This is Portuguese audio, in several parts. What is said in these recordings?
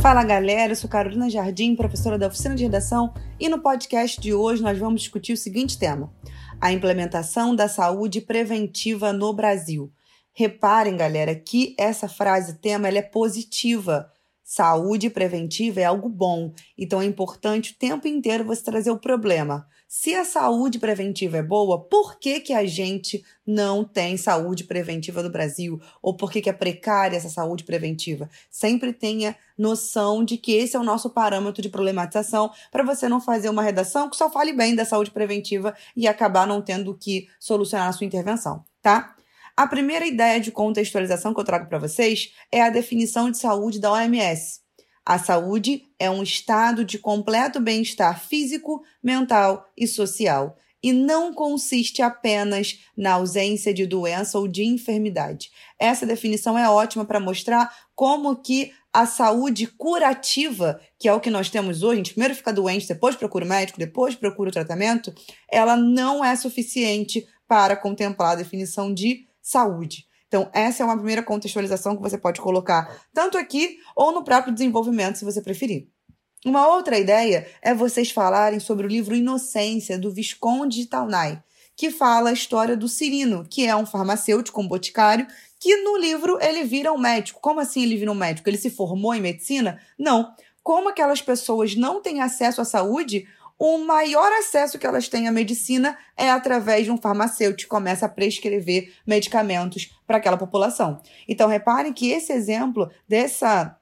Fala galera, eu sou Carolina Jardim, professora da oficina de redação, e no podcast de hoje nós vamos discutir o seguinte tema: a implementação da saúde preventiva no Brasil. Reparem, galera, que essa frase tema ela é positiva. Saúde preventiva é algo bom, então é importante o tempo inteiro você trazer o problema. Se a saúde preventiva é boa, por que, que a gente não tem saúde preventiva no Brasil? Ou por que, que é precária essa saúde preventiva? Sempre tenha noção de que esse é o nosso parâmetro de problematização para você não fazer uma redação que só fale bem da saúde preventiva e acabar não tendo que solucionar a sua intervenção, tá? A primeira ideia de contextualização que eu trago para vocês é a definição de saúde da OMS. A saúde é um estado de completo bem-estar físico, mental e social e não consiste apenas na ausência de doença ou de enfermidade. Essa definição é ótima para mostrar como que a saúde curativa, que é o que nós temos hoje, a gente primeiro fica doente, depois procura o médico, depois procura o tratamento, ela não é suficiente para contemplar a definição de saúde. Então, essa é uma primeira contextualização que você pode colocar tanto aqui ou no próprio desenvolvimento, se você preferir. Uma outra ideia é vocês falarem sobre o livro Inocência, do Visconde de Taunay, que fala a história do Cirino, que é um farmacêutico, um boticário, que no livro ele vira um médico. Como assim ele vira um médico? Ele se formou em medicina? Não. Como aquelas pessoas não têm acesso à saúde, o maior acesso que elas têm à medicina é através de um farmacêutico que começa a prescrever medicamentos para aquela população. Então, reparem que esse exemplo dessa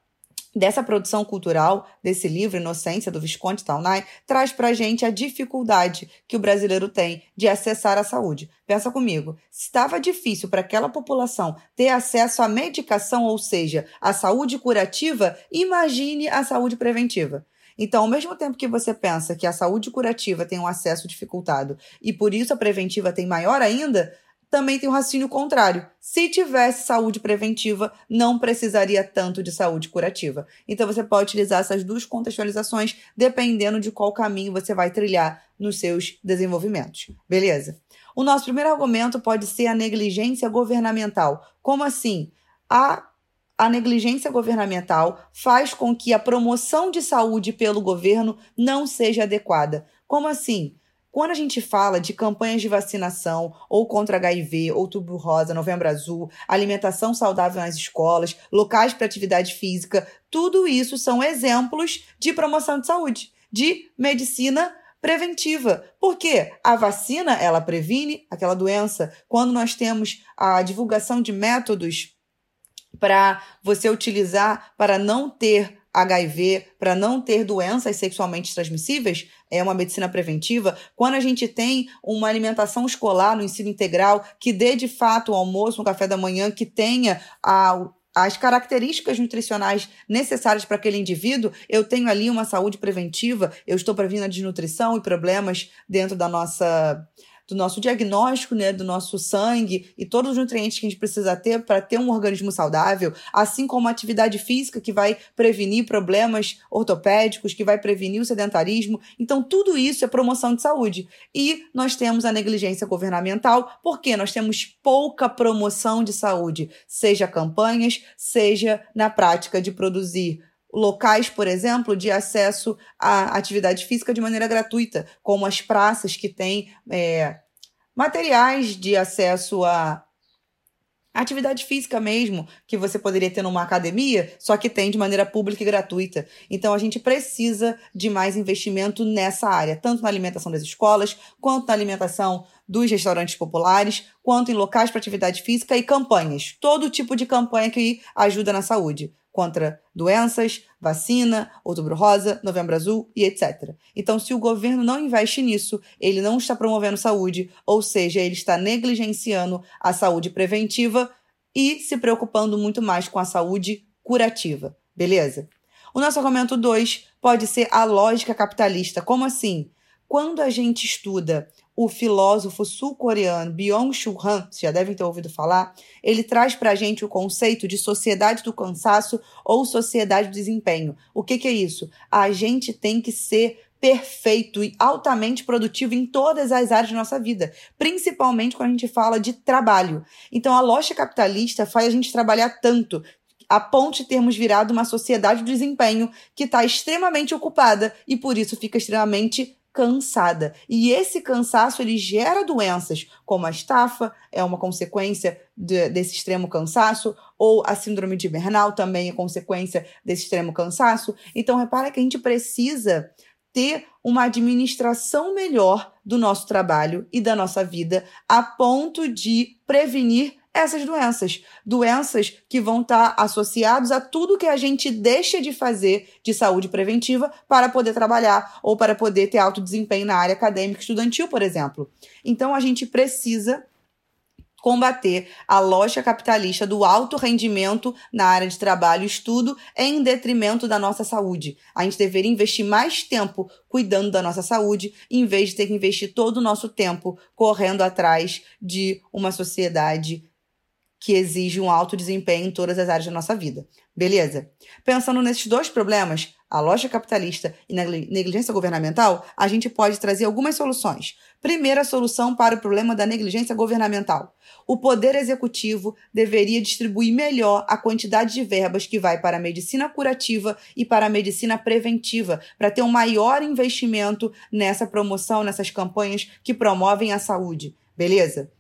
dessa produção cultural, desse livro Inocência, do Visconde Taunay, traz para a gente a dificuldade que o brasileiro tem de acessar a saúde. Pensa comigo, se estava difícil para aquela população ter acesso à medicação, ou seja, à saúde curativa, imagine a saúde preventiva. Então, ao mesmo tempo que você pensa que a saúde curativa tem um acesso dificultado e por isso a preventiva tem maior ainda, também tem o um raciocínio contrário. Se tivesse saúde preventiva, não precisaria tanto de saúde curativa. Então você pode utilizar essas duas contextualizações dependendo de qual caminho você vai trilhar nos seus desenvolvimentos. Beleza? O nosso primeiro argumento pode ser a negligência governamental. Como assim? A a negligência governamental faz com que a promoção de saúde pelo governo não seja adequada. Como assim? Quando a gente fala de campanhas de vacinação ou contra HIV, outubro rosa, novembro azul, alimentação saudável nas escolas, locais para atividade física, tudo isso são exemplos de promoção de saúde, de medicina preventiva. Porque a vacina, ela previne aquela doença. Quando nós temos a divulgação de métodos para você utilizar para não ter HIV, para não ter doenças sexualmente transmissíveis, é uma medicina preventiva. Quando a gente tem uma alimentação escolar no ensino integral que dê de fato o almoço, um café da manhã, que tenha a, as características nutricionais necessárias para aquele indivíduo, eu tenho ali uma saúde preventiva, eu estou prevenindo a desnutrição e problemas dentro da nossa do nosso diagnóstico, né, do nosso sangue e todos os nutrientes que a gente precisa ter para ter um organismo saudável, assim como a atividade física que vai prevenir problemas ortopédicos, que vai prevenir o sedentarismo. Então, tudo isso é promoção de saúde. E nós temos a negligência governamental, porque nós temos pouca promoção de saúde, seja campanhas, seja na prática de produzir locais, por exemplo, de acesso à atividade física de maneira gratuita, como as praças que têm é, materiais de acesso à atividade física mesmo, que você poderia ter numa academia, só que tem de maneira pública e gratuita. Então a gente precisa de mais investimento nessa área, tanto na alimentação das escolas, quanto na alimentação dos restaurantes populares, quanto em locais para atividade física e campanhas. Todo tipo de campanha que ajuda na saúde contra doenças, vacina, outubro rosa, novembro azul e etc. Então, se o governo não investe nisso, ele não está promovendo saúde, ou seja, ele está negligenciando a saúde preventiva e se preocupando muito mais com a saúde curativa. Beleza? O nosso argumento 2 pode ser a lógica capitalista. Como assim? Quando a gente estuda o filósofo sul-coreano Byung-Chul Han, vocês já devem ter ouvido falar, ele traz para a gente o conceito de sociedade do cansaço ou sociedade do desempenho. O que, que é isso? A gente tem que ser perfeito e altamente produtivo em todas as áreas da nossa vida, principalmente quando a gente fala de trabalho. Então, a loja capitalista faz a gente trabalhar tanto a ponto de termos virado uma sociedade de desempenho que está extremamente ocupada e por isso fica extremamente cansada. E esse cansaço ele gera doenças, como a estafa, é uma consequência de, desse extremo cansaço, ou a síndrome de Bernal também é consequência desse extremo cansaço. Então repara que a gente precisa ter uma administração melhor do nosso trabalho e da nossa vida a ponto de prevenir essas doenças. Doenças que vão estar associadas a tudo que a gente deixa de fazer de saúde preventiva para poder trabalhar ou para poder ter alto desempenho na área acadêmica estudantil, por exemplo. Então a gente precisa combater a lógica capitalista do alto rendimento na área de trabalho e estudo em detrimento da nossa saúde. A gente deveria investir mais tempo cuidando da nossa saúde, em vez de ter que investir todo o nosso tempo correndo atrás de uma sociedade que exige um alto desempenho em todas as áreas da nossa vida. Beleza? Pensando nesses dois problemas, a lógica capitalista e negligência governamental, a gente pode trazer algumas soluções. Primeira solução para o problema da negligência governamental. O Poder Executivo deveria distribuir melhor a quantidade de verbas que vai para a medicina curativa e para a medicina preventiva, para ter um maior investimento nessa promoção, nessas campanhas que promovem a saúde. Beleza?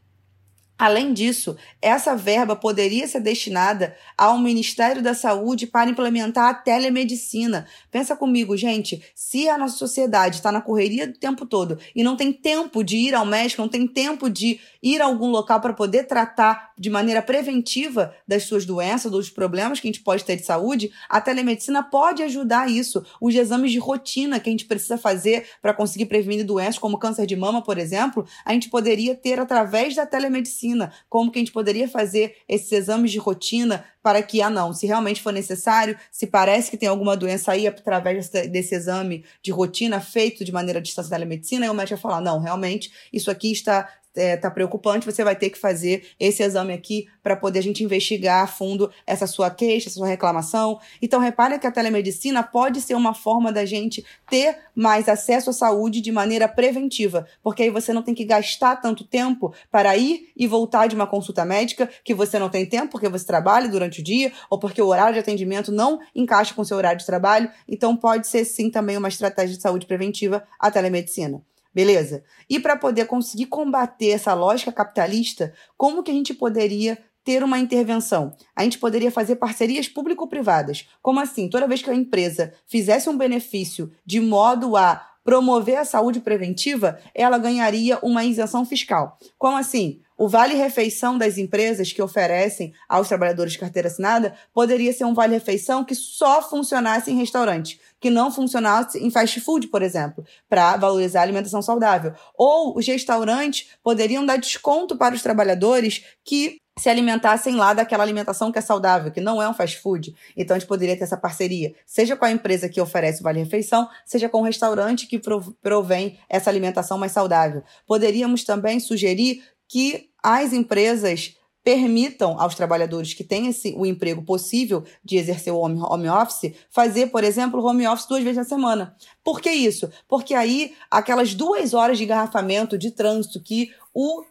Além disso, essa verba poderia ser destinada ao Ministério da Saúde para implementar a telemedicina. Pensa comigo, gente, se a nossa sociedade está na correria do tempo todo e não tem tempo de ir ao médico, não tem tempo de ir a algum local para poder tratar de maneira preventiva das suas doenças, dos problemas que a gente pode ter de saúde, a telemedicina pode ajudar isso. Os exames de rotina que a gente precisa fazer para conseguir prevenir doenças como câncer de mama, por exemplo, a gente poderia ter através da telemedicina como que a gente poderia fazer esses exames de rotina para que, ah, não, se realmente for necessário, se parece que tem alguma doença aí através desse exame de rotina feito de maneira à distância da telemedicina, aí o médico vai falar, não, realmente, isso aqui está é, tá preocupante, você vai ter que fazer esse exame aqui para poder a gente investigar a fundo essa sua queixa, essa sua reclamação. Então, repare que a telemedicina pode ser uma forma da gente ter mais acesso à saúde de maneira preventiva, porque aí você não tem que gastar tanto tempo para ir e voltar de uma consulta médica que você não tem tempo porque você trabalha durante o dia ou porque o horário de atendimento não encaixa com o seu horário de trabalho. Então, pode ser sim também uma estratégia de saúde preventiva a telemedicina. Beleza? E para poder conseguir combater essa lógica capitalista, como que a gente poderia ter uma intervenção? A gente poderia fazer parcerias público-privadas. Como assim? Toda vez que a empresa fizesse um benefício de modo a promover a saúde preventiva, ela ganharia uma isenção fiscal. Como assim? O vale-refeição das empresas que oferecem aos trabalhadores de carteira assinada poderia ser um vale-refeição que só funcionasse em restaurante, que não funcionasse em fast food, por exemplo, para valorizar a alimentação saudável. Ou os restaurantes poderiam dar desconto para os trabalhadores que se alimentassem lá daquela alimentação que é saudável, que não é um fast food. Então a gente poderia ter essa parceria, seja com a empresa que oferece o vale-refeição, seja com o restaurante que provém essa alimentação mais saudável. Poderíamos também sugerir que as empresas permitam aos trabalhadores que têm esse, o emprego possível de exercer o home, home office, fazer, por exemplo, home office duas vezes na semana. Por que isso? Porque aí, aquelas duas horas de engarrafamento de trânsito que o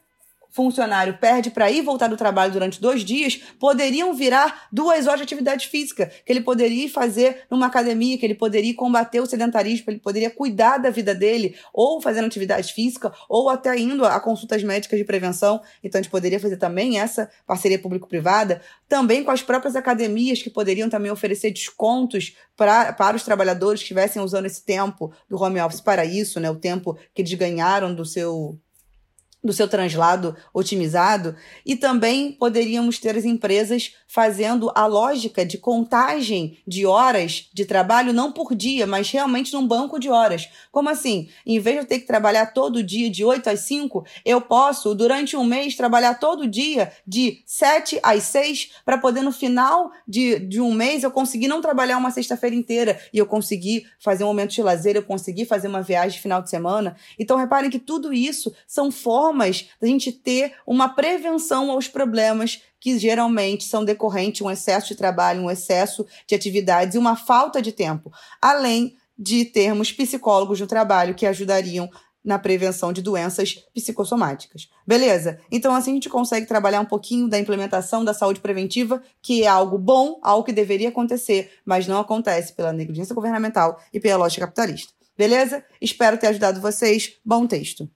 funcionário perde para ir voltar do trabalho durante dois dias, poderiam virar duas horas de atividade física, que ele poderia fazer numa academia, que ele poderia combater o sedentarismo, ele poderia cuidar da vida dele, ou fazendo atividade física, ou até indo a consultas médicas de prevenção. Então, a gente poderia fazer também essa parceria público-privada, também com as próprias academias, que poderiam também oferecer descontos pra, para os trabalhadores que estivessem usando esse tempo do home office para isso, né? O tempo que eles ganharam do seu do seu translado otimizado e também poderíamos ter as empresas fazendo a lógica de contagem de horas de trabalho não por dia, mas realmente num banco de horas. Como assim? Em vez de eu ter que trabalhar todo dia de 8 às 5, eu posso durante um mês trabalhar todo dia de 7 às 6 para poder no final de, de um mês eu conseguir não trabalhar uma sexta-feira inteira e eu conseguir fazer um momento de lazer, eu conseguir fazer uma viagem final de semana. Então reparem que tudo isso são formas formas da gente ter uma prevenção aos problemas que geralmente são decorrentes de um excesso de trabalho, um excesso de atividades e uma falta de tempo, além de termos psicólogos no trabalho que ajudariam na prevenção de doenças psicossomáticas. Beleza? Então, assim a gente consegue trabalhar um pouquinho da implementação da saúde preventiva, que é algo bom, algo que deveria acontecer, mas não acontece pela negligência governamental e pela lógica capitalista. Beleza? Espero ter ajudado vocês. Bom texto.